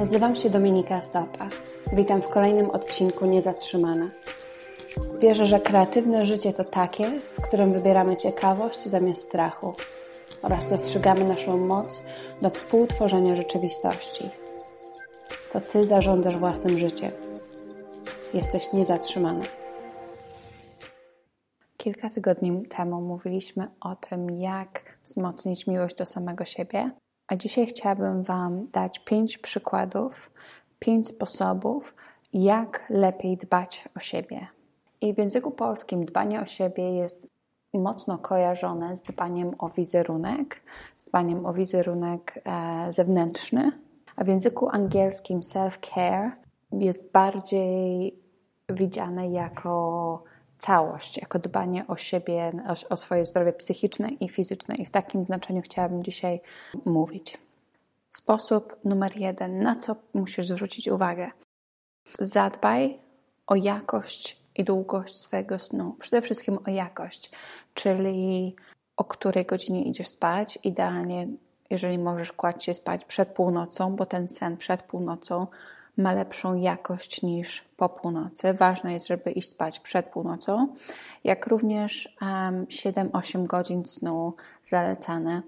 Nazywam się Dominika Stopa. Witam w kolejnym odcinku Niezatrzymana. Wierzę, że kreatywne życie to takie, w którym wybieramy ciekawość zamiast strachu oraz dostrzegamy naszą moc do współtworzenia rzeczywistości. To Ty zarządzasz własnym życiem. Jesteś niezatrzymany. Kilka tygodni temu mówiliśmy o tym, jak wzmocnić miłość do samego siebie, a dzisiaj chciałabym Wam dać pięć przykładów, pięć sposobów, jak lepiej dbać o siebie. I w języku polskim dbanie o siebie jest mocno kojarzone z dbaniem o wizerunek, z dbaniem o wizerunek e, zewnętrzny, a w języku angielskim self-care jest bardziej widziane jako całość, jako dbanie o siebie, o, swoje zdrowie psychiczne i fizyczne. I w takim znaczeniu chciałabym dzisiaj mówić. Sposób numer jeden, na co musisz zwrócić uwagę. Zadbaj o jakość i długość swojego snu. Przede wszystkim o jakość, czyli o której godzinie idziesz spać. Idealnie, jeżeli możesz kłaść się spać przed północą, bo ten sen przed północą ma lepszą jakość niż po północy. Ważne jest, żeby iść spać przed północą, jak również um, 7-8 godzin snu zalecane.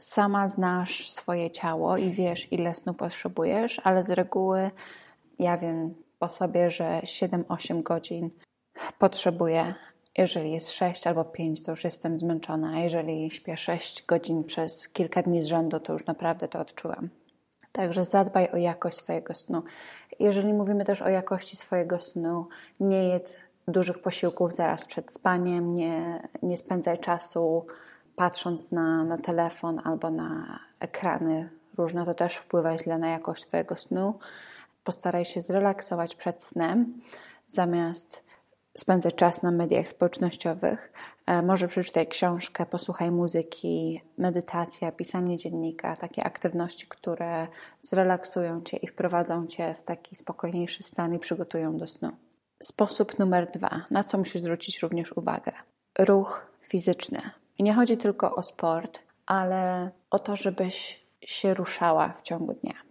Sama znasz swoje ciało i wiesz, ile snu potrzebujesz, ale z reguły ja wiem po sobie, że 7-8 godzin potrzebuję. Jeżeli jest 6 albo 5, to już jestem zmęczona. Jeżeli śpię 6 godzin przez kilka dni z rzędu, to już naprawdę to odczułam. Także zadbaj o jakość swojego snu. Jeżeli mówimy też o jakości swojego snu, nie jedz dużych posiłków zaraz przed spaniem, nie, nie spędzaj czasu patrząc na, na telefon albo na ekrany różne, to też wpływa źle na jakość Twojego snu. Postaraj się zrelaksować przed snem, zamiast spędzać czas na mediach społecznościowych. E, może przeczytaj książkę, posłuchaj muzyki, medytacja, pisanie dziennika, takie aktywności, które zrelaksują cię i wprowadzą cię w taki spokojniejszy stan i przygotują do snu. Sposób numer dwa, na co musisz zwrócić również uwagę. Ruch fizyczny. I nie chodzi tylko o sport, ale o to, żebyś się ruszała w ciągu dnia.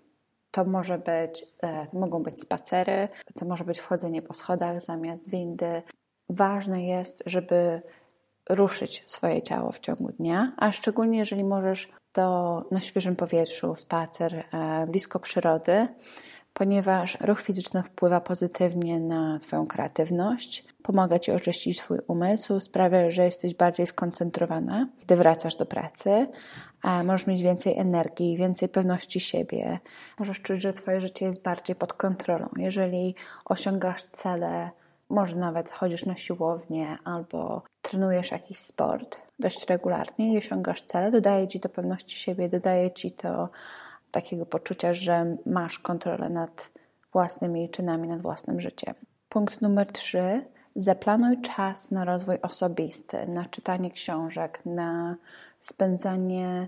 To może być, e, to mogą być spacery, to może być wchodzenie po schodach zamiast windy. Ważne jest, żeby ruszyć swoje ciało w ciągu dnia, a szczególnie jeżeli możesz to na świeżym powietrzu, spacer e, blisko przyrody, ponieważ ruch fizyczny wpływa pozytywnie na Twoją kreatywność, pomaga Ci oczyścić Twój umysł, sprawia, że jesteś bardziej skoncentrowana, gdy wracasz do pracy, a możesz mieć więcej energii, więcej pewności siebie, możesz czuć, że Twoje życie jest bardziej pod kontrolą. Jeżeli osiągasz cele, może nawet chodzisz na siłownię albo trenujesz jakiś sport dość regularnie i osiągasz cele, dodaje Ci to pewności siebie, dodaje Ci to takiego poczucia, że masz kontrolę nad własnymi czynami, nad własnym życiem. Punkt numer trzy. Zaplanuj czas na rozwój osobisty, na czytanie książek, na spędzanie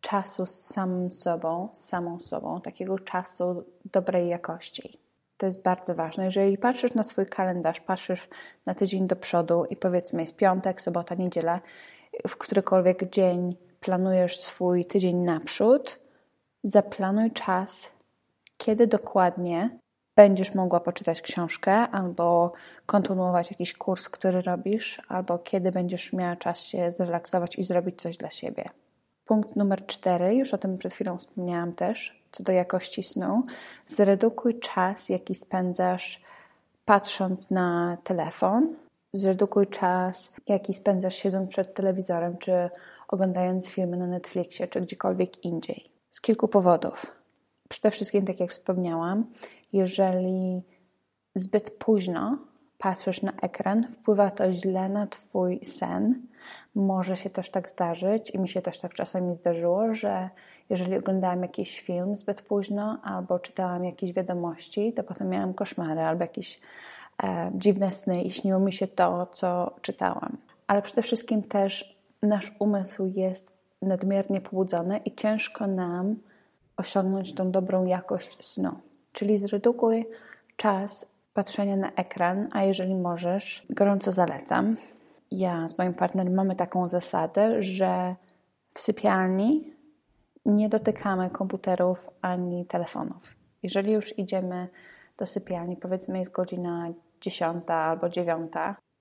czasu z samym sobą, z samą sobą, takiego czasu dobrej jakości. To jest bardzo ważne. Jeżeli patrzysz na swój kalendarz, patrzysz na tydzień do przodu i powiedzmy jest piątek, sobota, niedziela, w którykolwiek dzień planujesz swój tydzień naprzód, zaplanuj czas, kiedy dokładnie będziesz mogła poczytać książkę albo kontynuować jakiś kurs, który robisz, albo kiedy będziesz miała czas się zrelaksować i zrobić coś dla siebie. Punkt numer cztery, już o tym przed chwilą wspomniałam też, co do jakości snu. Zredukuj czas, jaki spędzasz patrząc na telefon. Zredukuj czas, jaki spędzasz siedząc przed telewizorem, czy oglądając filmy na Netflixie, czy gdziekolwiek indziej. Z kilku powodów. Przede wszystkim, tak jak wspomniałam, jeżeli zbyt późno patrzysz na ekran, wpływa to źle na Twój sen. Może się też tak zdarzyć i mi się też tak czasami zdarzyło, że jeżeli oglądałam jakiś film zbyt późno albo czytałam jakieś wiadomości, to potem miałam koszmary albo jakieś e, dziwne sny i śniło mi się to, co czytałam. Ale przede wszystkim też nasz umysł jest nadmiernie pobudzony i ciężko nam osiągnąć tą dobrą jakość snu. Czyli zredukuj czas patrzenia na ekran, a jeżeli możesz, gorąco zalecam. Ja z moim partnerem mamy taką zasadę, że w sypialni nie dotykamy komputerów ani telefonów. Jeżeli już idziemy do sypialni, powiedzmy jest godzina 10 albo 9,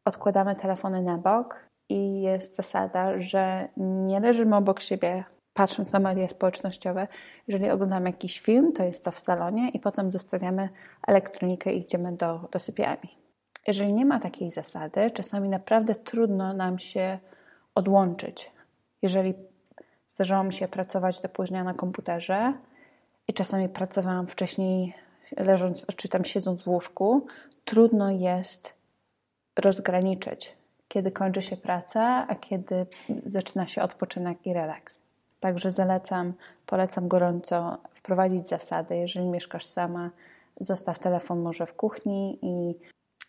odkładamy telefony na bok i jest zasada, że nie leżymy obok siebie patrząc na media społecznościowe. Jeżeli oglądamy jakiś film, to jest to w salonie i potem zostawiamy elektronikę i idziemy do, do sypialni. Jeżeli nie ma takiej zasady, czasami naprawdę trudno nam się odłączyć. Jeżeli zdarzało mi się pracować do późna na komputerze i czasami pracowałam wcześniej leżąc, czy tam siedząc w łóżku, trudno jest rozgraniczyć, kiedy kończy się praca, a kiedy zaczyna się odpoczynek i relaks. Także zalecam, polecam gorąco wprowadzić zasady. Jeżeli mieszkasz sama, zostaw telefon może w kuchni i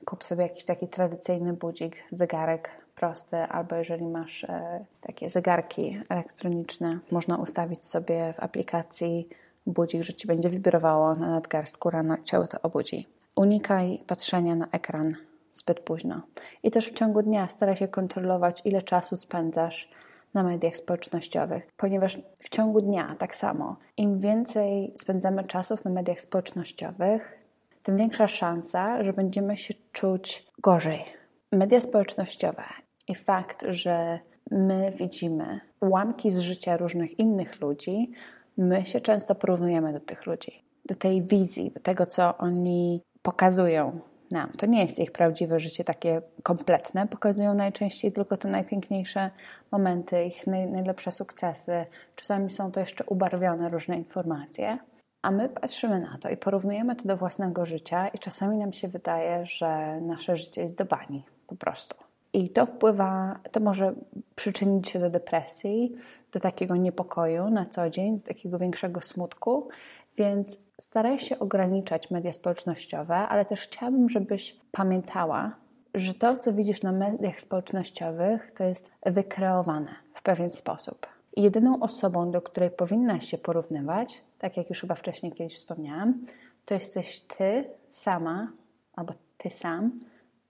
kup sobie jakiś taki tradycyjny budzik, zegarek prosty, albo jeżeli masz e, takie zegarki elektroniczne, można ustawić sobie w aplikacji budzik, że ci będzie wibrowało na nadgarstku rano i ciało to obudzi. Unikaj patrzenia na ekran zbyt późno. I też w ciągu dnia staraj się kontrolować, ile czasu spędzasz na mediach społecznościowych, ponieważ w ciągu dnia tak samo, im więcej spędzamy czasu na mediach społecznościowych, tym większa szansa, że będziemy się czuć gorzej. Media społecznościowe i fakt, że my widzimy ułamki z życia różnych innych ludzi, my się często porównujemy do tych ludzi, do tej wizji, do tego, co oni pokazują nam. To nie jest ich prawdziwe życie takie kompletne. Pokazują najczęściej tylko te najpiękniejsze momenty, ich naj, najlepsze sukcesy. Czasami są to jeszcze ubarwione różne informacje. A my patrzymy na to i porównujemy to do własnego życia, i czasami nam się wydaje, że nasze życie jest do bani po prostu. I to wpływa, to może przyczynić się do depresji, do takiego niepokoju na co dzień, do takiego większego smutku. Więc staraj się ograniczać media społecznościowe, ale też chciałabym, żebyś pamiętała, że to, co widzisz na mediach społecznościowych, to jest wykreowane w pewien sposób. Jedyną osobą, do której powinnaś się porównywać, tak jak już chyba wcześniej kiedyś wspomniałam, to jesteś ty sama albo ty sam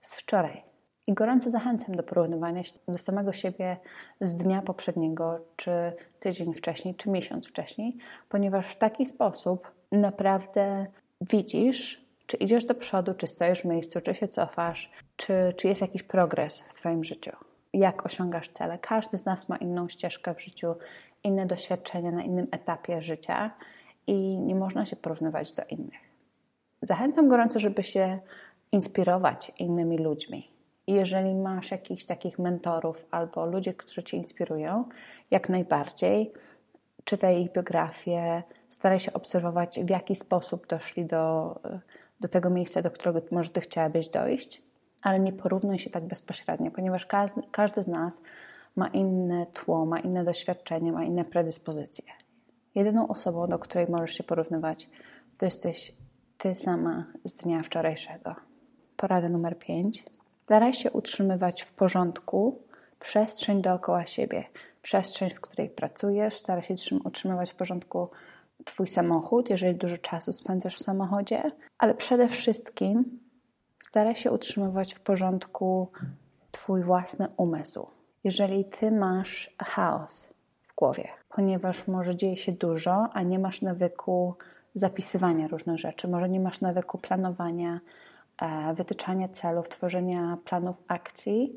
z wczoraj. I gorąco zachęcam do porównywania się do samego siebie z dnia poprzedniego, czy tydzień wcześniej, czy miesiąc wcześniej, ponieważ w taki sposób naprawdę widzisz, czy idziesz do przodu, czy stoisz w miejscu, czy się cofasz, czy, czy jest jakiś progres w Twoim życiu. Jak osiągasz cele? Każdy z nas ma inną ścieżkę w życiu, inne doświadczenia na innym etapie życia i nie można się porównywać do innych. Zachęcam gorąco, żeby się inspirować innymi ludźmi. Jeżeli masz jakichś takich mentorów albo ludzi, którzy cię inspirują, jak najbardziej czytaj ich biografię, staraj się obserwować, w jaki sposób doszli do, do tego miejsca, do którego może ty chciałabyś dojść, ale nie porównuj się tak bezpośrednio, ponieważ każdy, każdy z nas ma inne tło, ma inne doświadczenie, ma inne predyspozycje. Jedyną osobą, do której możesz się porównywać, to jesteś ty sama z dnia wczorajszego. Porada numer 5. Staraj się utrzymywać w porządku przestrzeń dookoła siebie. Przestrzeń, w której pracujesz, staraj się utrzymywać w porządku Twój samochód, jeżeli dużo czasu spędzasz w samochodzie, ale przede wszystkim staraj się utrzymywać w porządku Twój własny umysł. Jeżeli Ty masz chaos w głowie, ponieważ może dzieje się dużo, a nie masz nawyku zapisywania różnych rzeczy, może nie masz nawyku planowania, e, wytyczania celów, tworzenia planów akcji,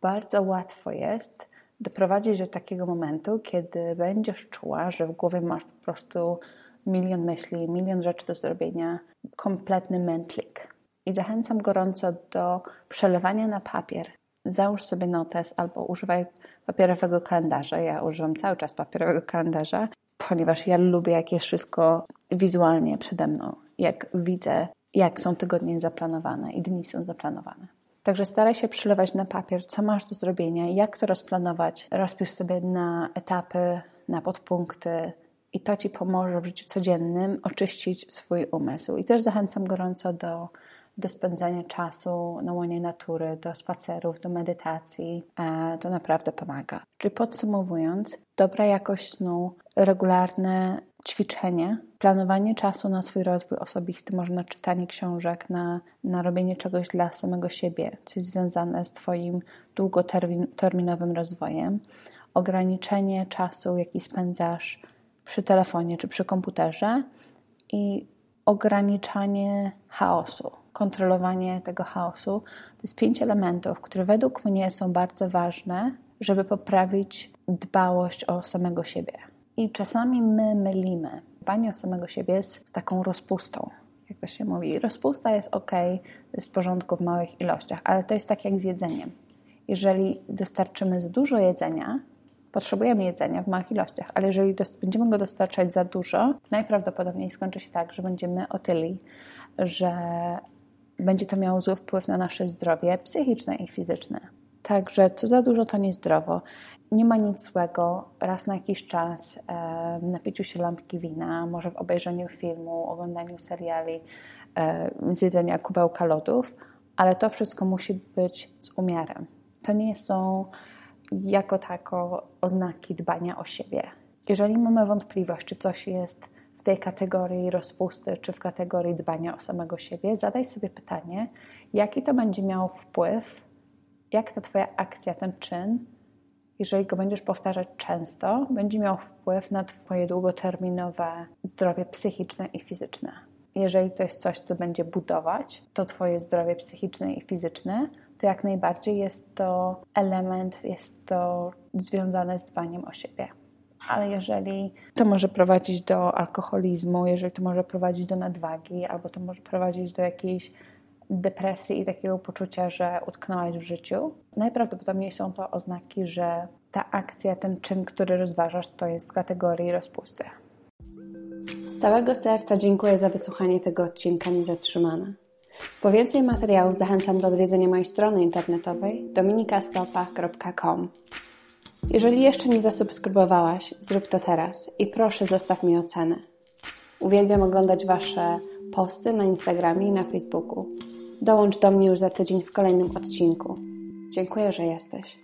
bardzo łatwo jest doprowadzić do takiego momentu, kiedy będziesz czuła, że w głowie masz po prostu milion myśli, milion rzeczy do zrobienia, kompletny mętlik. I zachęcam gorąco do przelewania na papier. Załóż sobie notes albo używaj papierowego kalendarza. Ja używam cały czas papierowego kalendarza, ponieważ ja lubię, jak jest wszystko wizualnie przede mną. Jak widzę, jak są tygodnie zaplanowane i dni są zaplanowane. Także staraj się przylewać na papier, co masz do zrobienia, jak to rozplanować. Rozpisz sobie na etapy, na podpunkty i to Ci pomoże w życiu codziennym oczyścić swój umysł. I też zachęcam gorąco do, do spędzania czasu na łonie natury, do spacerów, do medytacji. To naprawdę pomaga. Czyli podsumowując, dobra jakość snu, regularne ćwiczenie, planowanie czasu na swój rozwój osobisty, może na czytanie książek, na, na robienie czegoś dla samego siebie, coś związane z Twoim długoterminowym rozwojem, ograniczenie czasu, jaki spędzasz przy telefonie czy przy komputerze i ograniczanie chaosu, kontrolowanie tego chaosu. To jest pięć elementów, które według mnie są bardzo ważne, żeby poprawić dbałość o samego siebie. I czasami my mylimy dbanie o samego siebie z, z taką rozpustą, jak to się mówi. Rozpusta jest ok, jest w porządku w małych ilościach, ale to jest tak jak z jedzeniem. Jeżeli dostarczymy za dużo jedzenia, potrzebujemy jedzenia w małych ilościach, ale jeżeli będziemy go dostarczać za dużo, najprawdopodobniej skończy się tak, że będziemy otyli, że będzie to miało zły wpływ na nasze zdrowie psychiczne i fizyczne. Także co za dużo to niezdrowo. Nie ma nic złego raz na jakiś czas w napiciu się lampki wina, może w obejrzeniu filmu, oglądaniu seriali, zjedzenia kubełka lodów, ale to wszystko musi być z umiarem. To nie są jako tako oznaki dbania o siebie. Jeżeli mamy wątpliwość, czy coś jest w tej kategorii rozpusty, czy w kategorii dbania o samego siebie, zadaj sobie pytanie, jaki to będzie miało wpływ, jak ta Twoja akcja, ten czyn, jeżeli go będziesz powtarzać często, będzie miał wpływ na Twoje długoterminowe zdrowie psychiczne i fizyczne. Jeżeli to jest coś, co będzie budować to Twoje zdrowie psychiczne i fizyczne, to jak najbardziej jest to element, jest to związane z dbaniem o siebie. Ale jeżeli to może prowadzić do alkoholizmu, jeżeli to może prowadzić do nadwagi, albo to może prowadzić do jakiejś depresji i takiego poczucia, że utknąłeś w życiu, najprawdopodobniej są to oznaki, że ta akcja, ten czyn, który rozważasz, to jest w kategorii rozpusty. Z całego serca dziękuję za wysłuchanie tego odcinka Niezatrzymana. Po więcej materiałów zachęcam do odwiedzenia mojej strony internetowej dominikastopa.com. Jeżeli jeszcze nie zasubskrybowałaś, zrób to teraz i proszę zostaw mi ocenę. Uwielbiam oglądać Wasze posty na Instagramie i na Facebooku. Dołącz do mnie już za tydzień w kolejnym odcinku. Dziękuję, że jesteś.